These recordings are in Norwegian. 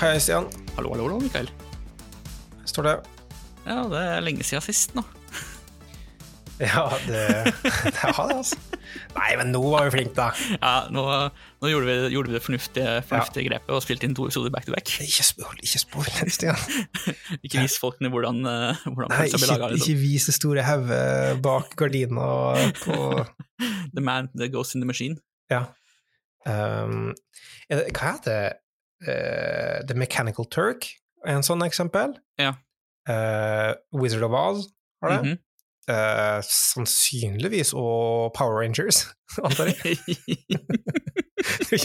Hei, Stian. Hallo, hallo, hallo, Mikael. Står det Ja, det er lenge siden sist nå. Ja, det, det har det, altså. Nei, men nå var vi flinke, da. Ja, nå, nå gjorde, vi, gjorde vi det fornuftige, fornuftige grepet og spilte inn to episoder back to back. Ikke spoil, ikke spoil, Stian. Ikke vis folkene hvordan, eh, hvordan Nei, ikke, laga. Liksom. ikke vis det store hodet bak gardina på The man that goes in the machine. Ja. Um, hva heter Eh, The Mechanical Turk er en sånn eksempel. Ja. Uh, Wizard of Oz har det. Mm -hmm. uh, sannsynligvis og Power Rangers, antar jeg. jeg,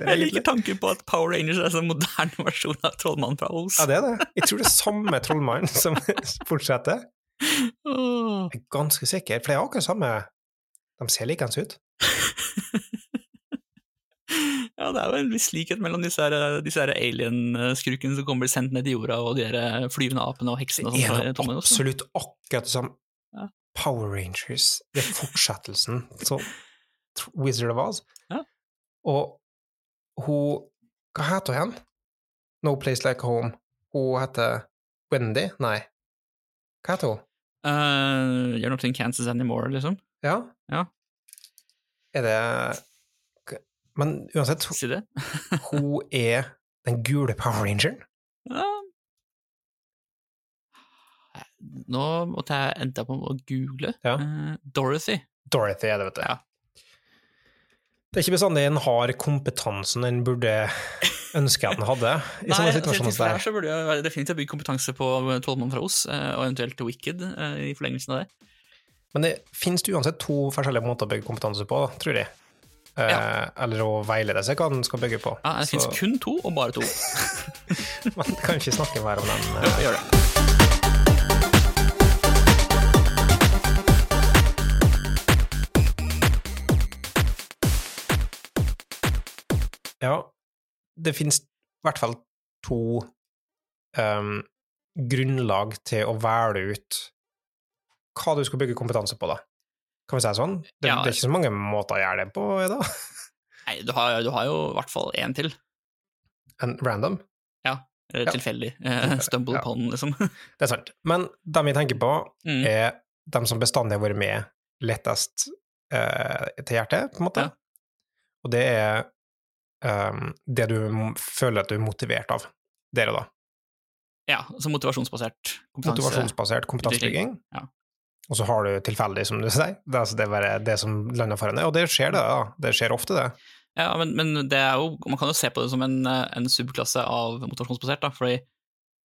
Jeg liker tanken på at Power Rangers er en sånn moderne versjon av Trollmannen fra Os. Ja, det er det. Jeg tror det er samme trollmannen som fortsetter. Jeg er ganske sikker, for det er akkurat samme De ser likeens ut. Ja, det er jo en viss likhet mellom disse, her- disse her alien-skrukene som kommer blir sendt ned i jorda, og de her flyvende apene og heksene og Det sånt. fra er absolutt akkurat det samme. Ja. Power Rangers, det er fortsettelsen. Så Wizard of Oz. Ja. Og hun Hva heter hun igjen? No Place Like Home. Hun heter Wendy? Nei. Hva heter hun? Uh, you're not in Kansas anymore, liksom. Ja? Ja. Er det Men uansett, det. hun er den gule Power Rangeren. Ja. Nå måtte jeg enda på å google. Ja. Eh, Dorothy. Dorothy er det, vet du. Ja. Det er ikke bestandig en har kompetansen en burde ønske at en hadde i sånne situasjoner her. så burde jeg definitivt bygge kompetanse på Trollmannen fra Os, eh, og eventuelt Wicked eh, i forlengelsen av det. Men det finnes det uansett to forskjellige måter å bygge kompetanse på, tror jeg. Eh, Ja. Eller å veilede seg hva den skal bygge på. Ja, det Så- finnes kun to, og bare to. Man kan ikke snakke mer om den. Jo, eh. gjør det. Ja, det finnes i hvert fall to um, grunnlag til å velge ut hva du skal bygge kompetanse på, da. Kan vi si det sånn? Det, Ja. det er ikke så mange måter å gjøre det på, Eda? Nei, du har, du har jo i hvert fall én til. En random? Eller Ja. tilfeldig. Eh, stumble Ja. upon, liksom. Det er sant. Men dem vi tenker på, Mm. er dem som bestandig har vært med lettest eh, til hjertet, på en måte. Ja. Og det er um, det du føler at du er motivert av, der og da. Ja, så motivasjonsbasert kompetanse. Motivasjonsbasert kompetansebygging. Ja. Og så har du tilfeldig, som du sier. Det altså det er bare det som lander foran deg. Og det skjer, det. da. Det skjer ofte, det. Ja, men, men det er jo, man kan jo se på det som en, eh, en subklasse av motivasjonsbasert, da, fordi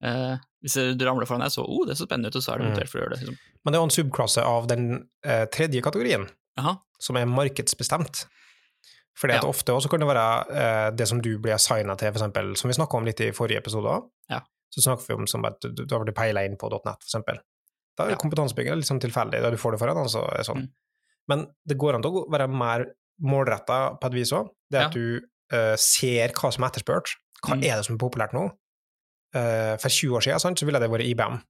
eh, hvis du ramler foran deg, så oh, det er så spennende ut, og så er du Mm. motivert for å gjøre det. Liksom. Men det er jo en subklasse av den eh, tredje kategorien, Jaha, som er markedsbestemt. Fordi at Ja. ofte også kan det være eh, det som du blir assigna til, for eksempel, som vi snakka om litt i forrige episode òg. Ja. Så snakker vi om som at du, du har blitt peila inn på .net, for eksempel. Da er Ja. kompetansebygging litt sånn tilfeldig, da du får det foran, altså sånn. Mm. Men det går an å være mer målretta på et vis òg. Det at du uh, ser hva som er etterspurt. Hva Mm. er det som er populært nå? Uh, for 20 år siden sant, så ville det vært IBM.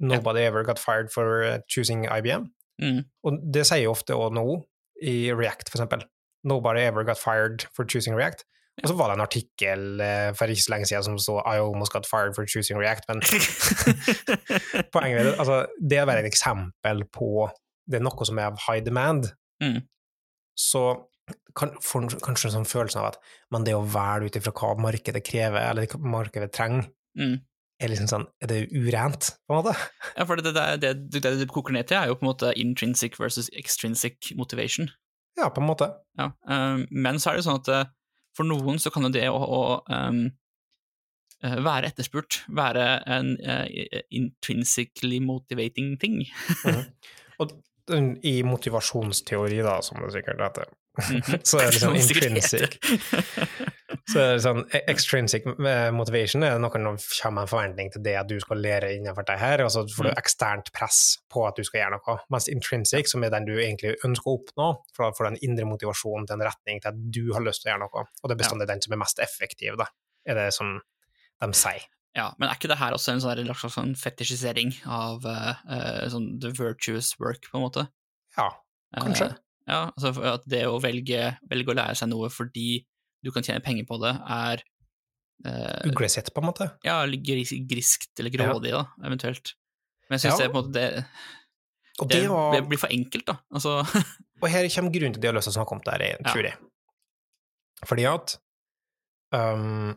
Nobody ever got fired for eh, choosing IBM. mm. Og det sier jo ofte også nå, i React for eksempel. Nobody ever got fired for choosing React. Og så var det en artikkel eh, for ikke så lenge siden som stod I almost got fired for choosing React, men poenget er altså, det å være et eksempel på det er noe som er av high demand. Mm. Så kan, får en kanskje en sånn følelse av at men det å velge ut ifra hva markedet krever, eller hva markedet trenger, Mm. er liksom sånn, er det urent, på en måte? Ja, for det, det, det, det, det det koker ned til, er jo på en måte intrinsic versus extrinsic motivation. Ja, på en måte. Ja. um, men så er det sånn at eh, for noen så kan jo det å, å um, være etterspurt være en uh, intrinsically motivating ting. Og den- i motivasjonsteori, da, som det sikkert heter, Mhm. så er det sånn intrinsic. Heter. det er sånn e- extrinsic eh, motivation er noe når det kommer en forventning til det at du skal lære innenfor det her, og så får du Mm. eksternt press på at du skal gjøre noe. Mens intrinsic, som er den du egentlig ønsker å oppnå, for da får du en indre motivasjon til en retning til at du har lyst til å gjøre noe, og det er bestandig den som er mest effektiv, da, er det som de sier. Ja, men er ikke det her også en sånn slags sånn fetisjisering av uh, sånn the virtuous work, på en måte? Ja, kanskje. Uh, ja, altså at det å velge, velge å lære seg noe fordi du kan tjene penger på det, er eh, Uglesett, på en måte. ja, gris, griskt eller grådig, da, eventuelt. Men jeg syns Ja. det på en måte det, det, det var, det blir for enkelt, da. Altså, og her kommer grunnen til det de har lyst til å snakke om det, her, Ja. tror jeg. Fordi at um,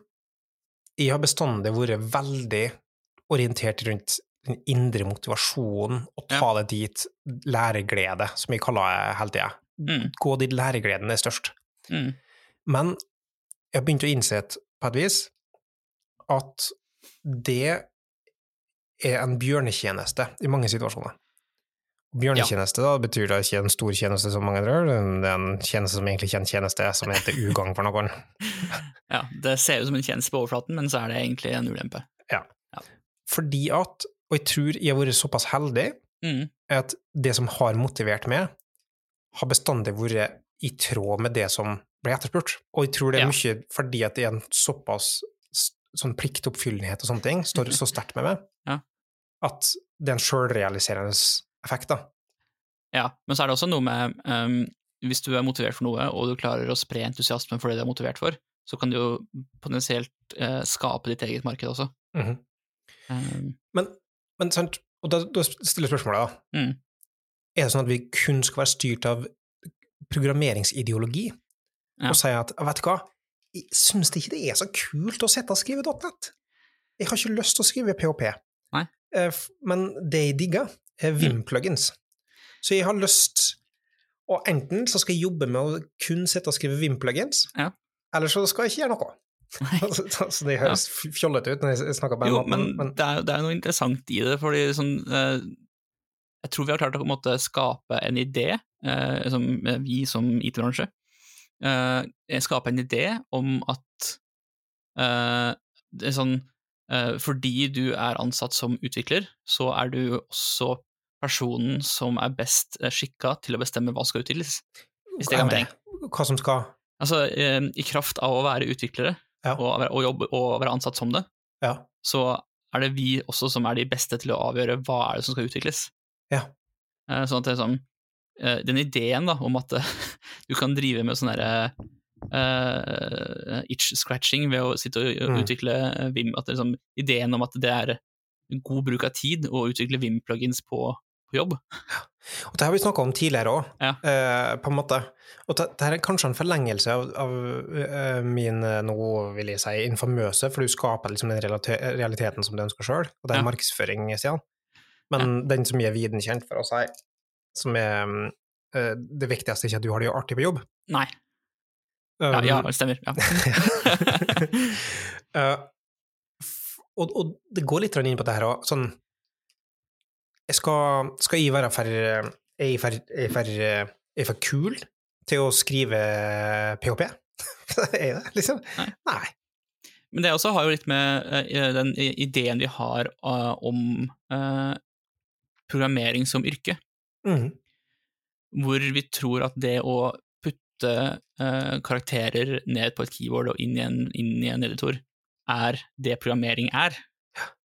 jeg har bestandig vært veldig orientert rundt den indre motivasjonen, og ta det dit læreglede, som jeg kaller det hele tida. mm, Gå dit læregleden er størst. mm, Men jeg har begynt å innse et- på et vis at det er en bjørnetjeneste i mange situasjoner. Bjørnetjeneste da, betyr da ikke en stor tjeneste som mange tror, det er en tjeneste som egentlig ikke er en tjeneste, som heter ugagn for noen. ja, det ser ut som en tjeneste på overflaten, men så er det egentlig en ulempe. Ja, Fordi at, og jeg tror jeg har vært såpass heldig, Mm, at det som har motivert meg, har bestandig vært i tråd med det som ble etterspurt. Og jeg tror det er mye fordi at det er en såpass sånn pliktoppfyllenhet og sånne ting står så sterkt med meg, Ja. at det er en sjølrealiserende effekt, da. ja, men så er det også noe med um, Hvis du er motivert for noe, og du klarer å spre entusiasmen for det du er motivert for, så kan du jo potensielt uh, skape ditt eget marked også. Mhm. Um, Men, men sant, og da, da stiller spørsmålet, da. Mm. Er det sånn at vi kun skal være styrt av programmeringsideologi, Ja. og sier at vet du hva, jeg syns ikke det er så kult å sette og skrive .net. Jeg har ikke lyst til å skrive PHP. Nei. Eh, Men det jeg digger, er Vim-plugins. Så jeg har lyst Og enten så skal jeg jobbe med å kun sitte og skrive Vim-plugins, Ja. eller så skal jeg ikke gjøre noe. så, så det høres ja. fjollete ut når jeg snakker på den Jo, måten, men, men det er det er noe interessant i det, fordi sånn eh, Jeg tror vi har klart å måte skape en idé, eh, som eh, vi som IT-bransje eh, Skape en idé om at eh, det er sånn eh, Fordi du er ansatt som utvikler, så er du også personen som er best eh, skikka til å bestemme hva som skal utvikles. Hvis det er mening. Hva som skal Altså, eh, i kraft av å være utviklere Ja. og, og jobbe og være ansatt som det, Ja. så er det vi også som er de beste til å avgjøre hva er det som skal utvikles. Ja. Eh, Sånn at det er sånn eh, Den ideen da, om at eh, du kan drive med sånn derre uh, itch-scratching ved å sitte og Mm. utvikle eh, Vim at det er liksom, Ideen om at det er god bruk av tid å utvikle Vim-plugins på, på jobb. Og det har vi snakka om tidligere òg, Ja. uh, på en måte. Og det, det her er kanskje en forlengelse av, av uh, min, eh, nå vil jeg si, infamøse, for du skaper liksom den realiteten som du ønsker sjøl, og det er Ja. markedsføring, Stian. Men den som er viden kjent for oss her, som er eh, det viktigste, er ikke at du har det artig på jobb. Nei. Ja, Um, ja det stemmer. Ja. uh, og, og det går litt inn på det her òg, sånn jeg skal, skal jeg være for Er jeg for, er jeg for, er jeg for kul til å skrive PHP? er jeg det, liksom? Nei. Nei. Men det også har jo litt med eh, den ideen vi har om programmering som yrke, Mm. hvor vi tror at det å putte eh, karakterer ned på et keyboard og inn i en, inn i en editor er det programmering er.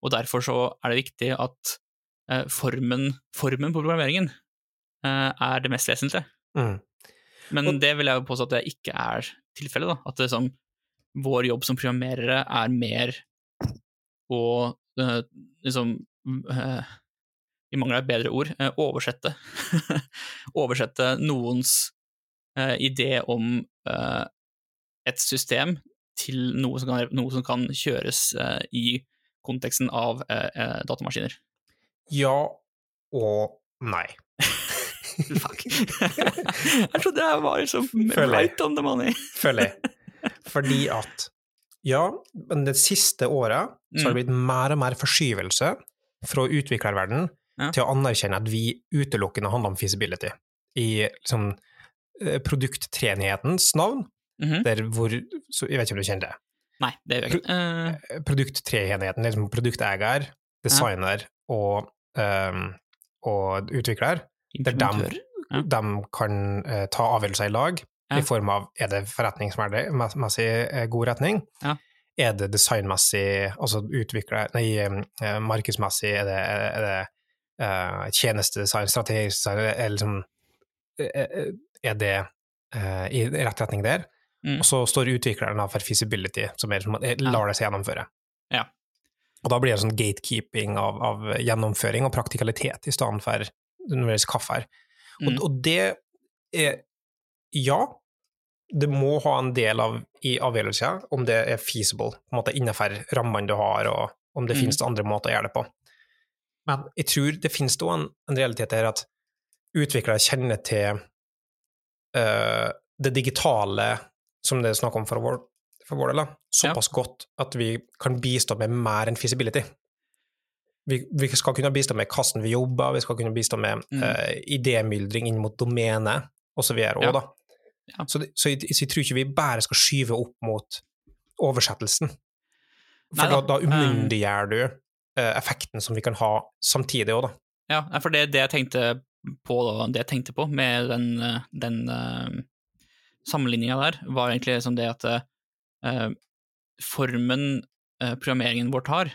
Og derfor så er det viktig at eh, formen, formen på programmeringen eh, er det mest vesentlige. Mm. Men Og- det vil jeg jo påstå at det ikke er tilfellet. da. At det som, vår jobb som programmerere er mer å eh, liksom eh, I mangel av bedre ord eh, oversette Oversette noens eh, idé om eh, et system til noe som kan, noe som kan kjøres eh, i konteksten av datamaskiner. Ja og nei. Fuck. jeg trodde jeg var liksom right on the money. føler jeg. Fordi at Ja, men det siste året så har det blitt mer og mer forskyvelse fra utviklerverden Ja. til å anerkjenne at vi utelukkende handler om feasibility. I liksom eh, produkttrenighetens navn, Mhm. der hvor så Jeg vet ikke om du kjenner det. Nei, det gjør jeg ikke. Pro, Produkttreenigheten, liksom produkteier, designer og, um, og utvikler, der de. Ja. de kan uh, ta avgjørelser i lag, Ja. i form av er det forretningsmessig eh, god retning, Ja. er det designmessig, altså utvikler, nei, eh, markedsmessig, er det, er det eh, tjenestedesign, strategisk design, er, liksom, eh, er det uh, i rett retning der? Mm. og så står utvikleren for feasibility, som er som lar det seg gjennomføre. Ja. Og da blir det sånn gatekeeping av, av gjennomføring og praktikalitet i stedet for nødvendigvis kaffe her. Og, Mm. og det er Ja, det må ha en del av i avgjørelsen om det er feasible, på en måte innenfor rammene du har, og om det Mm. finnes andre måter å gjøre det på. Men jeg tror det finnes da en, en realitet her at utviklere kjenner til uh, det digitale, som det er snakk om for vår, for vår del, såpass godt at vi kan bistå med mer enn feasibility. Vi, vi skal kunne bistå med hvordan vi jobber, vi skal kunne bistå med Mm. uh, idémyldring inn mot domenet, osv. Ja. da. Ja. Så, så, jeg, så jeg tror ikke vi bare skal skyve opp mot oversettelsen. For Nei, da, da umyndiggjør du eh, effekten som vi kan ha samtidig òg, da. Ja, for det, det jeg tenkte på, da, det jeg tenkte på med den, eh, den uh, sammenligninga der, var egentlig liksom det at uh, formen uh, programmeringen vår tar,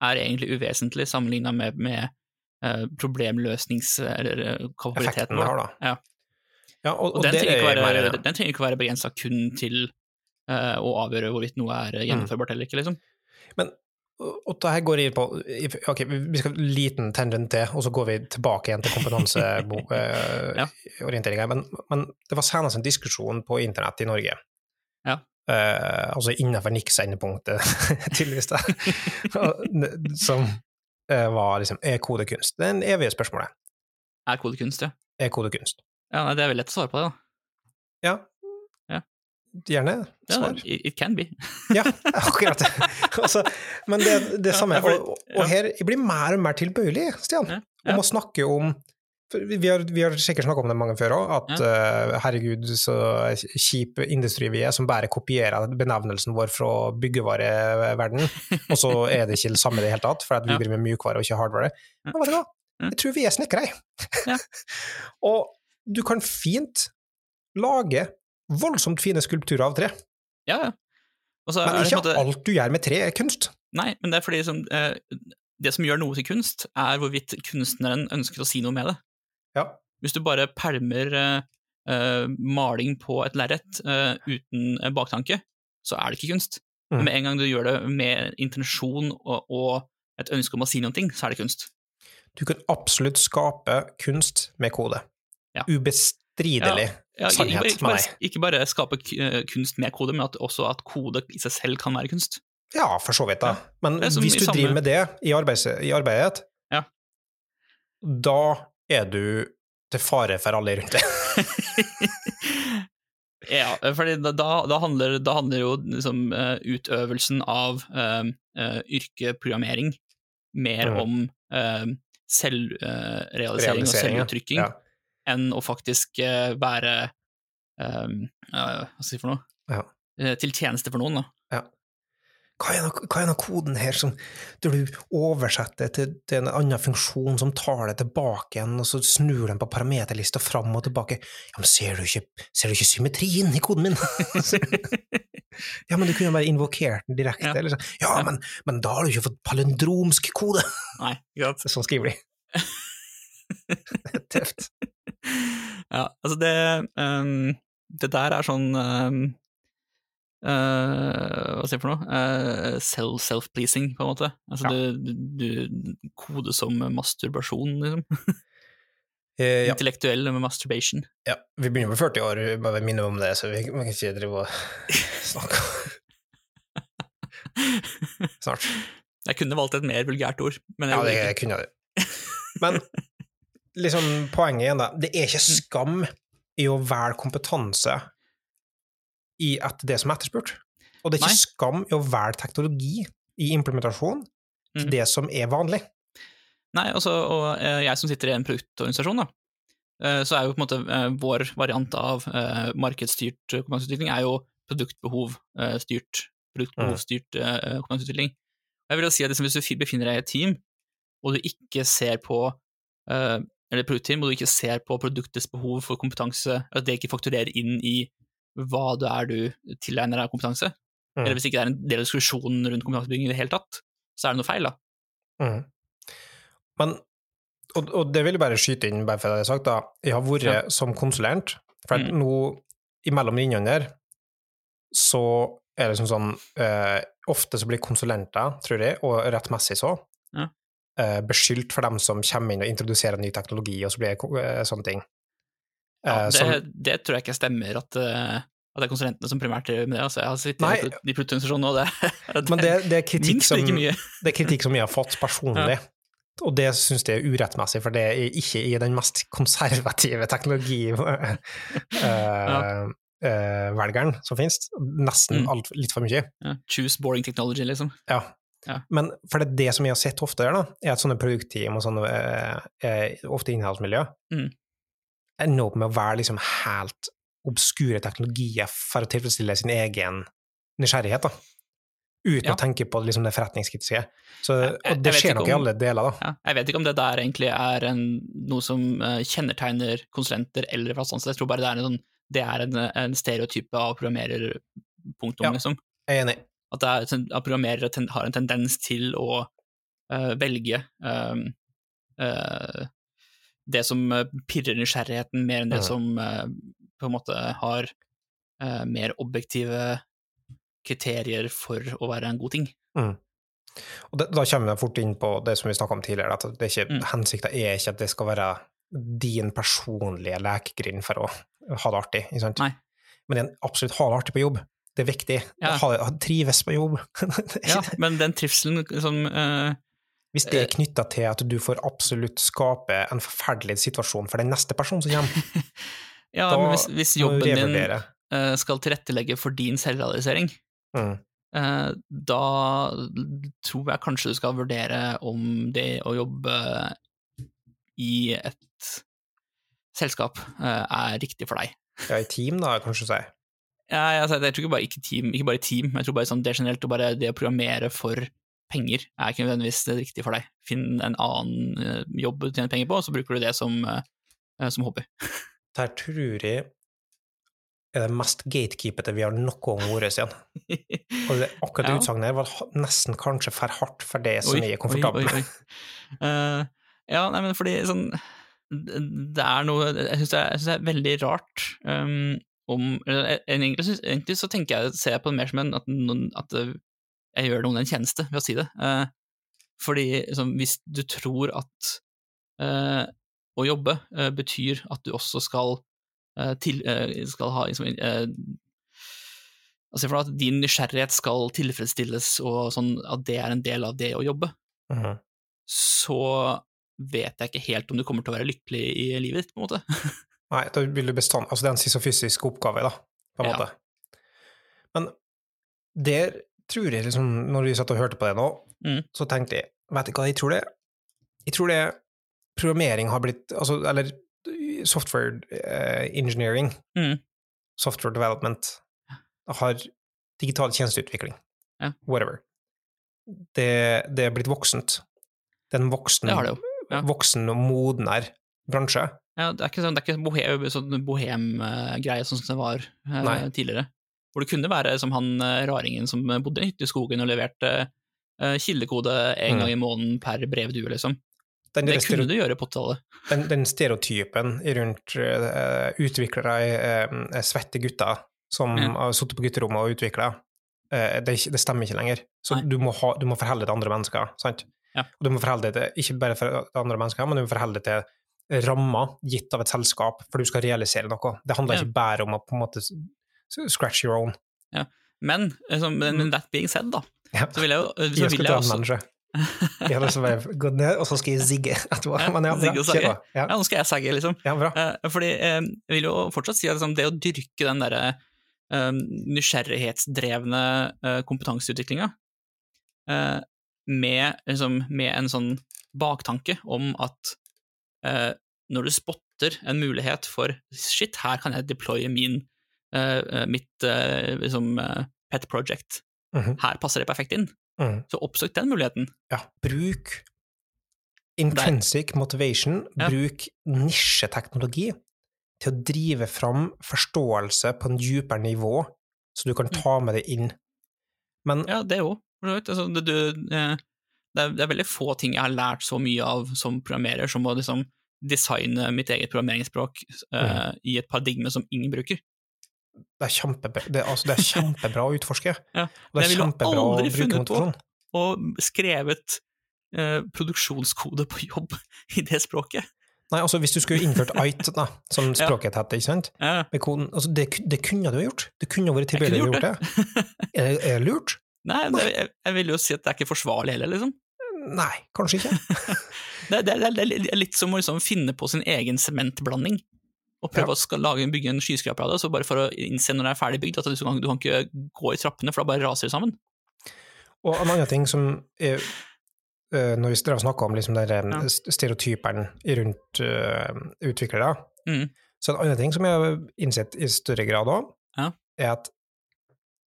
er egentlig uvesentlig sammenligna med, med uh, problemløsnings... eller eh, kapabiliteten vår. har, da. Ja. Ja, og, Og og den trenger ikke være, mer enig den trenger ikke være begrensa kun til eh, å avgjøre hvorvidt noe er Mm. eh, gjennomførbart eller ikke, liksom. Men og det her går inn på Ok, vi skal en liten tangent til, og så går vi tilbake igjen til Ja. men, men det var senest en diskusjon på internett i Norge. Ja. Uh, altså innenfor NIX-endepunktet, tydeligvis, da. Som uh, var liksom Er kode kunst? Det er en evige spørsmålet. Er kode kunst, ja. Er kode kunst? ja nei, det er vel lett å svare på det, da. Ja. Gjerne svar. it, it can be. Ja, akkurat. Altså, men det det samme. Og, og her jeg blir mer og mer tilbøyelig, Stian, om å snakke om vi har, vi har sikkert snakka om det mange før òg, at uh, herregud, så kjip industri vi er, som bare kopierer benevnelsen vår fra byggevareverden, og så er det ikke det samme i det hele tatt, for vi Ja. driver med mjukvare og ikke hardware. Men vet du hva? Jeg tror vi er snekkere, Ja. og du kan fint lage voldsomt fine skulpturer av tre, Ja, ja. Men ikke måte alt du gjør med tre, er kunst. Nei, men det er fordi som, eh, det som gjør noe til kunst, er hvorvidt kunstneren ønsker å si noe med det. Ja. Hvis du bare pælmer eh, eh, maling på et lerret eh, uten baktanke, så er det ikke kunst. Mm. Men med en gang du gjør det med intensjon og, og et ønske om å si noe, så er det kunst. Du kan absolutt skape kunst med kode. Ja. Ubestridelig Ja, ikke, sannhet, ikke, mener bare, ikke bare skape eh, kunst med kode, men at også at kode i seg selv kan være kunst. Ja, for så vidt, da. Men hvis du samme- driver med det i, arbeids, i arbeidet, Ja. da er du til fare for alle rundt deg. Ja, for da, da, handler, da handler jo liksom, eh, utøvelsen av uh, yrkeprogrammering mer Mm. om uh, selvrealisering og selvutrykking ja. Ja. enn å faktisk eh, være um, Hva skal jeg si for noe? Ja. Eh, til tjeneste for noen, da. Hva er, noe- hva er noe koden her som du oversetter til, til en annen funksjon som tar det tilbake igjen, og så snur den på parameterlista fram og tilbake? Ja, men ser du ikke, ser du ikke symmetrien i koden min? ja, men du kunne jo bare invokert den direkte, Ja. eller så. Ja, Ja. men, men da har du ikke fått palindromsk kode! Nei, ikke? Sånn skriver de. Det tøft. Ja, altså det um, Det der er sånn um, uh, Hva sier jeg for noe? Uh, Self-pleasing, på en måte. Altså Ja. du, du, du kode som masturbasjon, liksom. Uh, ja. Intellektuell med masturbation. ja. Vi begynner med 40 år, bare minne om det, så vi, kan ikke drive og snakke snart. Jeg kunne valgt et mer vulgært ord, men jeg Ja, det jeg kunne jeg. Men liksom, poenget igjen, da. Det er ikke skam i å velge kompetanse i at det som er etterspurt. Og det er ikke Nei. skam i å velge teknologi i implementasjon til Mm. det som er vanlig. Nei, altså, og eh, jeg som sitter i en produktorganisasjon, da, eh, så er jo på en måte eh, vår variant av markedsstyrt kompetanseutvikling er jo produktbehovstyrt produktbehovstyrt eh, kompetanseutvikling. Jeg vil jo si at liksom, Hvis du befinner deg i et team, og du ikke ser på eller produkter, hvor du ikke ser på produktets behov for kompetanse, at det ikke fakturerer inn i hva det er du tilegner deg av kompetanse, Mm. eller hvis ikke det er en del av diskusjonen rundt kompetansebygging i det hele tatt, så er det noe feil, da. Mm. Men, og, og det vil jeg bare skyte inn, bare for det jeg har sagt, da. Jeg har vært Ja. som konsulent, for Mm. nå, imellom linjene der, så er det liksom sånn eh, Ofte så blir konsulenter, tror jeg, og rettmessig så, Ja. Eh, beskyldt for dem som kommer inn og introduserer ny teknologi, og så blir det eh, sånne ting. Ja, Eh, det, som- det tror jeg ikke stemmer at, at det er konsulentene som primært driver med det. Altså, jeg har sittet Nei. i produktorganisasjonen, og det, det men det, det, er kritikk som, det er kritikk som jeg har fått personlig, og det syns jeg er urettmessig, for det er ikke i den mest konservative teknologivelgeren som finnes. Nesten Mm. alt, litt for mye. Ja, choose boring technology, liksom. Ja. Ja. Men for det, er det som jeg har sett ofte, da, er at sånne produktteam og sånne, eh, eh, ofte innholdsmiljø, Mm. ender opp med å være liksom helt obskure teknologier for å tilfredsstille sin egen nysgjerrighet, da. Uten Ja. å tenke på liksom, det forretningskritiske. Så, Jeg- jeg- og det skjer nok i alle deler, da. Ja, jeg vet ikke om det der egentlig er en, noe som eh, kjennetegner konsulenter eller fast ansatte. Jeg tror bare det er en, sånn, det er en, en stereotype av programmerer, punktum, liksom. Jeg er enig. At, det er, at programmerere ten, har en tendens til å uh, velge um, uh, det som eh, pirrer nysgjerrigheten, mer enn det Mhm. som uh, på en måte har mer objektive kriterier for å være en god ting. Og det, da kommer vi fort inn på det som vi snakka om tidligere, at det ikke, Mm. hensikten er ikke at det skal være din personlige lekegrind for å ha det artig. Ikke sant? Nei. Men det er absolutt ha det artig på jobb. Det er viktig. Ja. Ha, ha, trives på jobb. Ja, men den trivselen som uh, Hvis det er knytta til at du får absolutt skape en forferdelig situasjon for den neste personen som kommer, Ja, Da men hvis, hvis jobben din eh, skal tilrettelegge for din selvrealisering, Mm. eh, da tror jeg kanskje du skal vurdere om det å jobbe i et selskap eh, er riktig for deg. Ja, i team, da, kanskje si. Ja, jeg, jeg tror ikke bare, ikke, team, ikke bare team, jeg tror bare sånn det generelt, og bare det å programmere for penger er ikke nødvendigvis det riktige for deg. Finn en annen eh, jobb du tjener penger på, og så bruker du det som, eh, som hobby. Der tror jeg er det mest gatekeepete vi har noe om vært siden. Og det, akkurat Ja. utsagnet her var nesten kanskje for hardt for det som jeg er komfortabel med. Eh, ja, nei, men fordi sånn Det er noe Jeg syns det, det er veldig rart um, om eller, egentlig, egentlig så tenker jeg ser jeg på det mer som en at, at eh, jeg gjør noen en tjeneste ved å si det. Eh, fordi liksom, hvis du tror at eh, å jobbe eh, betyr at du også skal, eh, til, eh, skal ha liksom, eh, Altså for at din nysgjerrighet skal tilfredsstilles, og sånn at det er en del av det å jobbe, Mhm. så vet jeg ikke helt om du kommer til å være lykkelig i livet ditt, på en måte. Nei, da vil du bestand... Altså, det er en sisofysisk oppgave, da, på en Ja. måte. Men der tror jeg liksom, når vi satt og hørte på det nå, Mm. så tenkte jeg, vet du hva jeg tror det? Jeg tror det programmering har blitt, altså, eller software uh, engineering, Mm. software development, har digital tjenesteutvikling, Ja. whatever. Det, det er blitt voksent. Det er en voksen, Det det ja. voksen og modnær bransje. Ja, det er ikke sånn, det er ikke bohem, sånn bohem-greie sånn som det var eh, Nei. tidligere. Hvor det kunne være som han eh, raringen som bodde i hytteskogen hytte i skogen og leverte eh, kildekode en Mm. gang i måneden per brevdue, liksom. Den, Det kunne du gjøre på 80-tallet. den, den stereotypen rundt uh, utviklere, uh, svette gutter som Ja. har sittet på gutterommet og utvikla, det, det stemmer ikke lenger. Så du må, ha, du må forholde deg til andre mennesker, sant? Ja. Og du må forholde deg til, ikke bare for andre mennesker, men du må forholde deg til rammer gitt av et selskap, for du skal realisere noe. Det handler Ja. ikke bare om å på en måte scratch your own. Men, liksom, men that being said, da, Ja. så vil jeg jo så Jeg vil jeg også. Jeg har å bare gå ned, og så skal jeg zigge etterpå. Ja, Men ja, bra. Kjør Ja, Ja, nå skal jeg sagge, liksom. ja, bra. Eh, fordi eh, jeg vil jo fortsatt si at liksom, det å dyrke den derre eh, nysgjerrighetsdrevne uh, kompetanseutviklinga uh, med, liksom, med en sånn baktanke om at eh, når du spotter en mulighet for shit, her kan jeg deploye min, eh, eh, mitt eh, liksom, eh, pet project, Mhm. her passer det perfekt inn, Mm. så oppsøk den muligheten. Ja, bruk intrinsic motivation, Ja. bruk nisjeteknologi til å drive fram forståelse på en dypere nivå, så du kan ta med det inn. Men Ja, det òg. Altså, du, eh, det, er, det er veldig få ting jeg har lært så mye av som programmerer, som å liksom designe mitt eget programmeringsspråk eh, i et paradigme som ingen bruker. det er kjempebra, det, altså, det er kjempebra å utforske. Ja, Og det er kjempebra å bruke motivasjon. Og skrevet uh, produksjonskode på jobb i det språket. Nei, altså hvis du skulle innført IT, da, som språket heter, ikke sant? Ja, altså, det, det kunne du ha gjort. Det kunne vært tilbøyelig å gjort gjort det. Er, det- er det lurt? Nei, jeg, jeg vil jo si at det er ikke forsvarlig heller, liksom. Nei, kanskje ikke. Det, det, det, det er litt som å liksom finne på sin egen sementblanding. Og prøve Ja. å lage, bygge en skyskraper av det, så bare for å innse når det er ferdig bygd, at du kan, du kan ikke gå i trappene, for da bare raser det sammen. Og en annen ting som er eh, Når vi snakker om liksom den Ja. st- stereotypen rundt eh, utviklere, Mm. så en annen ting som jeg har innsett i større grad òg, Ja. er at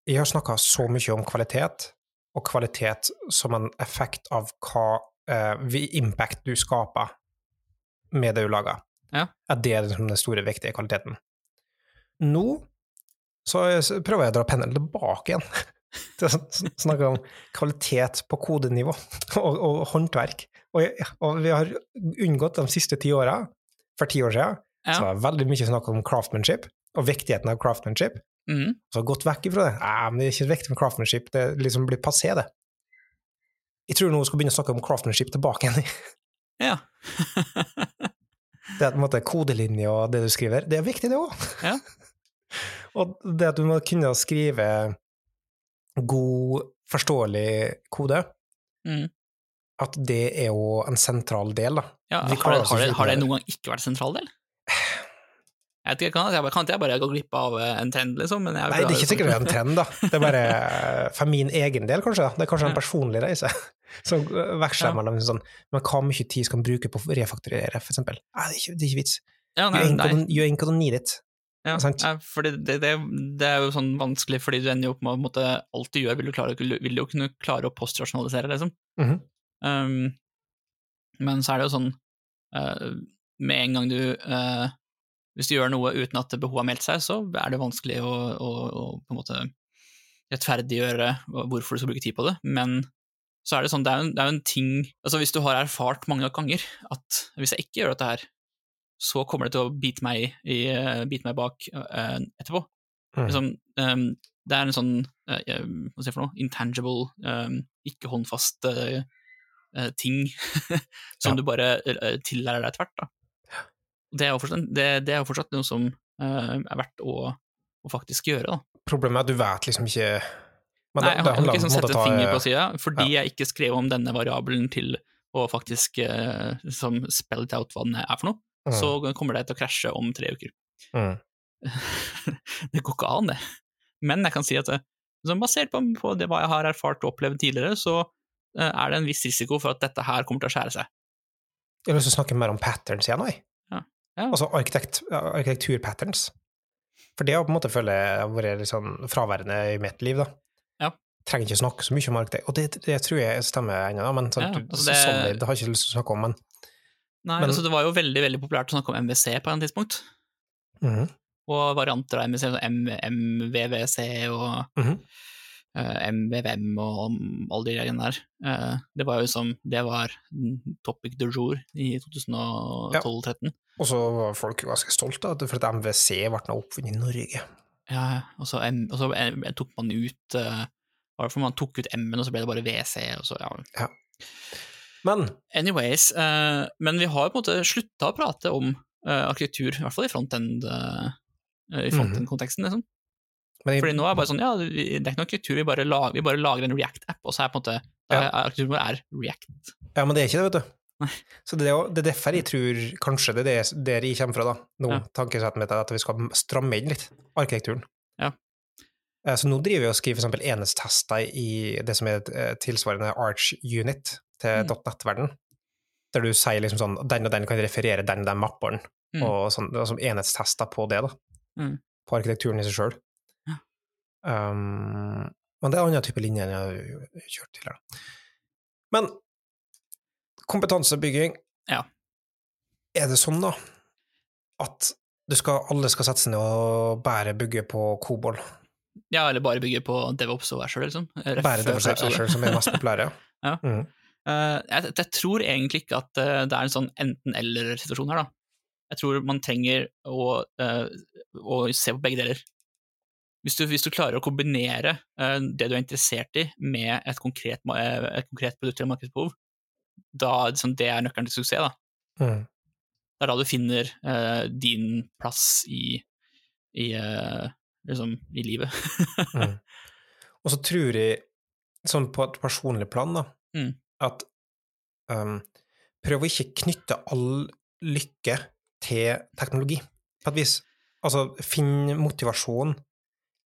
jeg har snakka så mye om kvalitet, og kvalitet som en effekt av hva uh, impact du skaper med det du lager. Ja. At det er liksom den store, viktige kvaliteten. Nå så prøver jeg å dra pendelen tilbake igjen til å snakke om kvalitet på kodenivå og, og håndverk. Og, og vi har unngått de siste ti åra, for ti år siden, Ja. så var det veldig mye snakk om craftsmanship og viktigheten av craftsmanship. Mm. Så har gått vekk ifra det. Nei, men det er ikke viktig med craftsmanship, det liksom blir passé, det. Jeg tror nå vi skal begynne å snakke om craftsmanship tilbake igjen. Ja. Det er på en måte kodelinje og det du skriver, det er viktig, det òg. Ja. og det at du må kunne skrive god, forståelig kode, Mm. at det er jo en sentral del, da. ja. Har, det, har, det, har det noen gang ikke vært en sentral del? Jeg vet ikke, kan, jeg, kan ikke jeg bare gå glipp av eh, en trend, liksom? Men jeg, Nei, det er ikke sikkert det er en trend, da. Det er bare eh, for min egen del, kanskje. da. Det er kanskje en personlig reise. Som veksler Ja. mellom sånn Men hva mye tid skal man bruke på å refakturere, for eksempel? Nei, det er ikke, det er ikke vits. Ja, nei, gonna need it. Ja, sant? ja, fordi det, det, det er jo sånn vanskelig, fordi du ender jo opp med at alt du gjør, vil du, klare, vil du kunne klare å postrasjonalisere, liksom. Mhm. Um, men så er det jo sånn uh, Med en gang du eh, Hvis du gjør noe uten at behovet har meldt seg, så er det vanskelig å, å, å på en måte rettferdiggjøre hvorfor du skal bruke tid på det. Men så er det sånn, det er jo en, er en ting Altså hvis du har erfart mange ganger at hvis jeg ikke gjør dette her, så kommer det til å bite meg, i, eh, bite meg bak uh, etterpå. Mm. Liksom, um, det er en sånn eh, hva skal jeg for noe, intangible, um, ikke håndfast uh, ting som Ja. du bare tillærer deg etter hvert. Det, er jo fortsatt, det, det er jo fortsatt noe som eh, er verdt å, å faktisk gjøre. Da. Problemet er at du vet liksom ikke Men Nei, det- jeg det har handler ikke sånn en sette ta- finger på sida, fordi jeg ikke skrev om denne variabelen til å faktisk uh, som spell it out hva den er for noe, Mm, så kommer det til å krasje om tre uker. mm. det går ikke an, det. Men jeg kan si at sånn basert på, på det hva jeg har erfart og opplevd tidligere, så eh, er det en viss risiko for at dette her kommer til å skjære seg. Jeg har lyst til å snakke mer om patterns igjen, jeg. Ja. Ja. Altså arkitekt, arkitekturpatterns. For det har på en måte føler jeg vært litt sånn fraværende i mitt liv, da. Ja. Trenger ikke snakke så mye om arkitekt, og det, det tror jeg stemmer ennå, men sånn, Ja, altså det- solid har jeg ikke lyst til å snakke om, men Nei, Men- altså Det var jo veldig veldig populært å snakke om MVC på et tidspunkt, Mhm, og varianter av MVC, sånn M MVVC og mhm. eh, MVVM og alle de greiene der. Uh, det var jo som Det var topic du jour i 2012-2013. Og så var folk ganske stolte av det, for at MVC ble oppfunnet i Norge. Ja, og så, og så M- tok man ut uh, Hvorfor man tok ut M-en, og så ble det bare WC, og så ja. Men Anyways, eh, men vi har på en måte slutta å prate om eh, arkitektur, i hvert fall i uh, i frontend-konteksten, liksom. Men jeg, Fordi nå er det bare sånn, ja, vi- det er ikke noe arkitektur, vi bare lager, vi bare lager en React-app, og så er på en måte Ja. arkitekturen vår er React. ja, men det er ikke det, vet du. Så det er, jo- det er derfor jeg tror kanskje det er det der jeg kommer fra, da. Nå, Ja. tankesettet mitt er at vi skal stramme inn litt arkitekturen. Ja. Eh, Så nå driver vi og skriver eksempel enhetstester i det som er eh, tilsvarende Arch Unit til Mm. .NET-verden, der du sier liksom sånn den og den kan referere den og den mapperen, Mm. og sånn, det er som enhetstester på det, da. Mm. På arkitekturen i seg sjøl. Ja. Um, men det er en annen type linje enn jeg har kjørt tidligere. Men kompetansebygging Ja. Er det sånn, da, at du skal, alle skal sette seg ned og bare bygge på Kobol? Ja, eller bare bygge på DevOps og Asher, liksom. Ref- Bare DevOps og Asher. Som er mest populære? Ja. Mm. Uh, jeg, jeg tror egentlig ikke at eh, det er en sånn enten-eller-situasjon her, da. Jeg tror man trenger å, uh, å se på begge deler. hvis du, hvis du klarer å kombinere uh, det du er interessert i, med et konkret, eh, et konkret produkt eller markedsbehov, da liksom, det er nøkkelen til suksess. da. Mm. Det er da du finner uh, din plass i, i, uh, liksom, i livet. Mm. Og så tror jeg, sånn på et personlig plan, da, Mm. at um, prøv å ikke knytte all lykke til teknologi, på et vis. Altså, finn motivasjon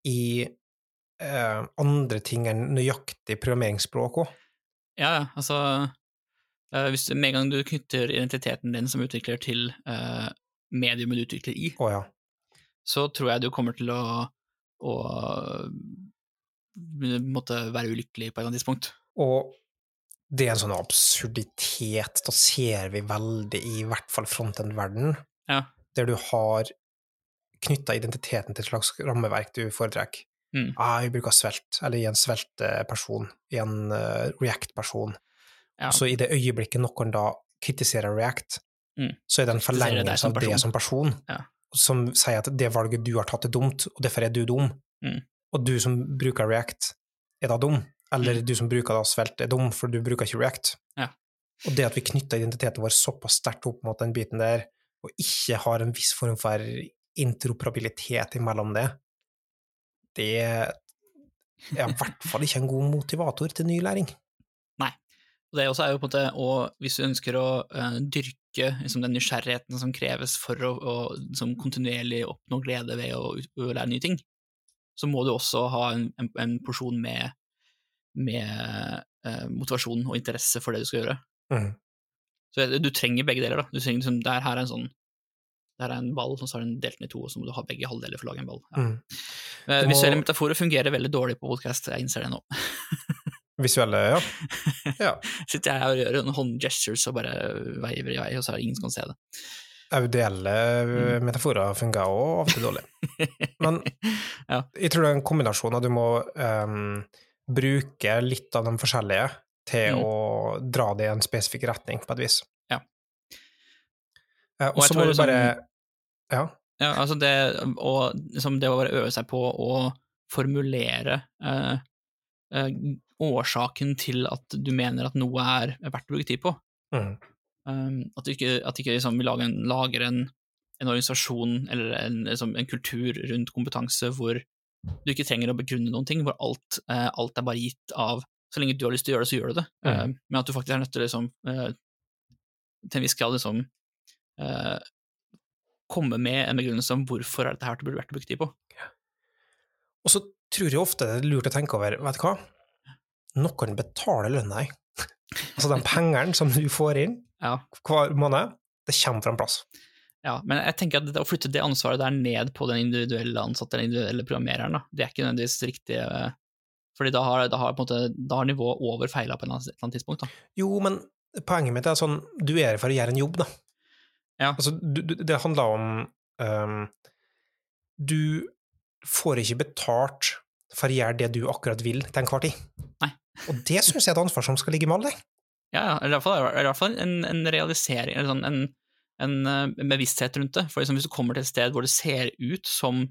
i eh, andre ting enn nøyaktig programmeringsspråk òg. Ja, ja, altså eh, hvis Med en gang du knytter identiteten din som utvikler til uh, mediumet du utvikler i, oh, ja. så tror jeg du kommer til å, å måtte være ulykkelig på et eller annet tidspunkt. Og det er en sånn absurditet, da ser vi veldig i hvert fall frontend-verden, Ja. der du har knytta identiteten til et slags rammeverk du foretrekker. Mm. Ah, jeg bruker svelt, eller i en sveltperson, i en uh, React-person. Ja. Så i det øyeblikket noen da kritiserer React, Mm. så er det en forlengelse av det som person, Ja. som sier at det valget du har tatt er dumt, og derfor er du dum. Mm. Og du som bruker React, er da dum. Eller du som bruker da svelt, er dum, for du bruker ikke React. Mm. Ja. Og det at vi knytter identiteten vår såpass sterkt opp mot den biten der, og ikke har en viss form for interoperabilitet imellom det, det er i hvert fall ikke en god motivator til ny læring. Det også er jo på en måte, og Hvis du ønsker å uh, dyrke liksom, den nysgjerrigheten som kreves for å, å liksom, kontinuerlig oppnå glede ved å, å lære nye ting, så må du også ha en, en, en porsjon med, med uh, motivasjon og interesse for det du skal gjøre. Mm. Så du trenger begge deler. da. Du trenger liksom, det her er en sånn det her er en ball, og så er den delt den i to, og så må du ha begge halvdeler for å lage en ball. Ja. Mm. Eh, må- Visuelle metaforer fungerer veldig dårlig på podcast, jeg innser det nå. Visuelle, ja. ja. Sitter jeg her og gjør en håndgestures og bare veiver i vei, og så er det ingen som kan se det. Audielle Mm. metaforer fungerer òg ofte dårlig. Men Ja. jeg tror det er en kombinasjon av du må um, bruke litt av de forskjellige til Mm. å dra det i en spesifikk retning, på et vis. Ja. Eh, Og så må du liksom- bare Ja. Ja, altså det, og liksom det å bare øve seg på å formulere uh, eh, årsaken til at du mener at noe er verdt å bruke tid på. Mm. Um, at du ikke, at du ikke liksom lager en, lager en, en organisasjon eller en, liksom en kultur rundt kompetanse hvor du ikke trenger å begrunne noen ting, hvor alt, uh, alt er bare gitt av Så lenge du har lyst til å gjøre det, så gjør du det. Mm. Uh, men at du faktisk er nødt til liksom, uh, til en viss grad liksom eh, komme med en begrunnelse om hvorfor er dette her det burde vært å bruke tid på. Og så tror jeg ofte det er lurt å tenke over, vet du hva, noen betaler lønna di. altså de pengene som du får inn Ja. hver måned, det kommer fra en plass. Ja, men jeg tenker at det, å flytte det ansvaret der ned på den individuelle ansatte eller individuelle programmereren, da, det er ikke nødvendigvis riktig, eh, fordi da har, da har, måte, da har nivået over feila på et eller annet tidspunkt. Da. Jo, men poenget mitt er sånn, du er her for å gjøre en jobb, da. Ja. Altså, du, du, det handler om um, Du får ikke betalt for å gjøre det du akkurat vil til enhver tid. Nei. Og det syns jeg er et ansvar som skal ligge med alle. Ja, i hvert fall, i hvert fall en, en realisering, eller sånn, en, en eh, bevissthet rundt det. For liksom, hvis du kommer til et sted hvor det ser ut som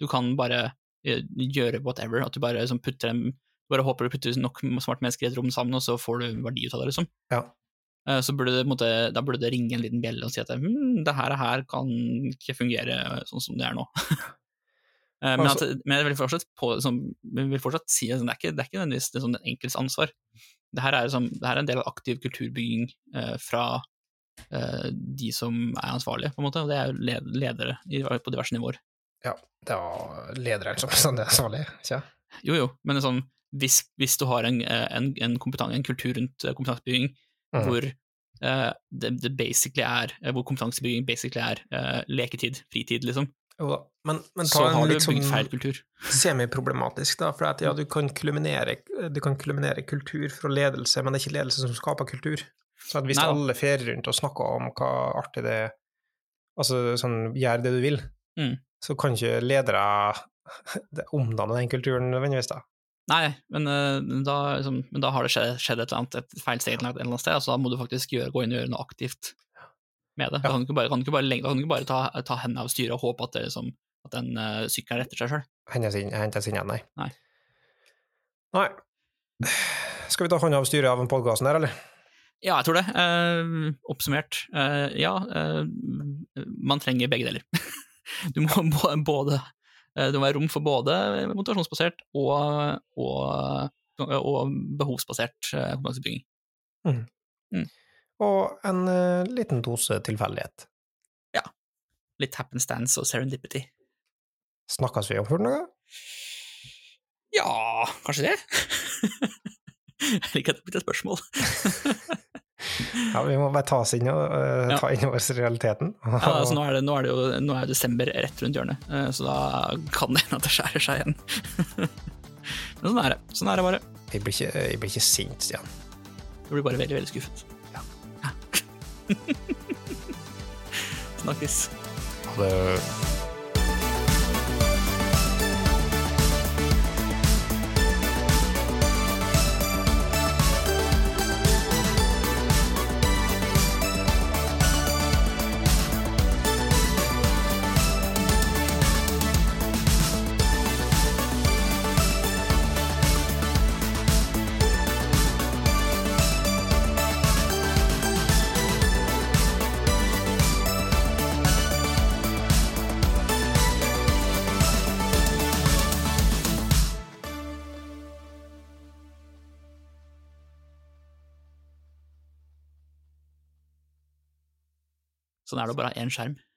du kan bare eh, gjøre whatever, at du bare liksom, putter dem bare håper du putter nok smarte mennesker i et rom sammen, og så får du verdi ut av det, liksom. Ja. Eh, Så burde det, måte, da burde det ringe en liten bjelle og si at hm, det her, her kan ikke fungere sånn som det er nå. Eh, men, at, Altså- men jeg vil fortsatt, på, som, vil fortsatt si at det er ikke, det er ikke nødvendigvis det sånn den enkeltes ansvar. Det her er, som, det her er en del av aktiv kulturbygging eh, fra eh, de som er ansvarlige, på en måte, og det er led- ledere i, på diverse nivåer. Ja, det var ledere som sånn er ansvarlige, ikke Jo, jo, men sånn, hvis, hvis du har en, en, en, en kultur rundt eh, kompetansebygging mm. hvor eh, det, det basically er, eh, hvor kompetansebygging basically er leketid, fritid, liksom, Jo da, men, men så ta en liksom semiproblematisk, da, for at ja, du kan du kan kulminere kultur fra ledelse, men det er ikke ledelse som skaper kultur. Så hvis Nei alle ferier rundt og snakker om hva artig det er, altså sånn, gjør det du vil, Mm. så kan ikke ledere omdanne den kulturen nødvendigvis, da. Nei, men, eh, da, liksom, men da har det skjedd, skjedd et eller annet, et feilsteg et eller annet sted, altså da må du faktisk gjøre, gå inn og gjøre noe aktivt med det. Da Han, kan bare, kan ikke bare, han kan bare ta, ta hendene av styret og håpe at det liksom at den uh, sykkelen retter seg sjøl. Hentes inn, hentes igjen, nei. Nei. Nei. Skal vi ta hånda av styret av podkasten her, eller? Ja, jeg tror det. Uh, oppsummert, uh, ja. Uh, man trenger begge deler. du må både Det må være rom for både motivasjonsbasert og, og, og behovsbasert eh, kompetansebygging. Og en uh, liten dose tilfeldighet. Ja. Litt happenstance og serendipity. Snakkes vi om for noen gang? Ja, kanskje det? jeg liker at det blir et spørsmål. Ja, vi må bare ta oss inn og eh, Ja. ta inn over realiteten. Ja, altså, nå, er det, nå, er det jo, nå er desember rett rundt hjørnet, uh, så da kan det hende at det skjærer seg igjen. Men sånn er det. Sånn er det bare. jeg, blir ikke, jeg blir ikke sint, Stian. Du blir bare veldig, veldig skuffet. Ja. Snakkes. Ha det. Er det bare én skjerm.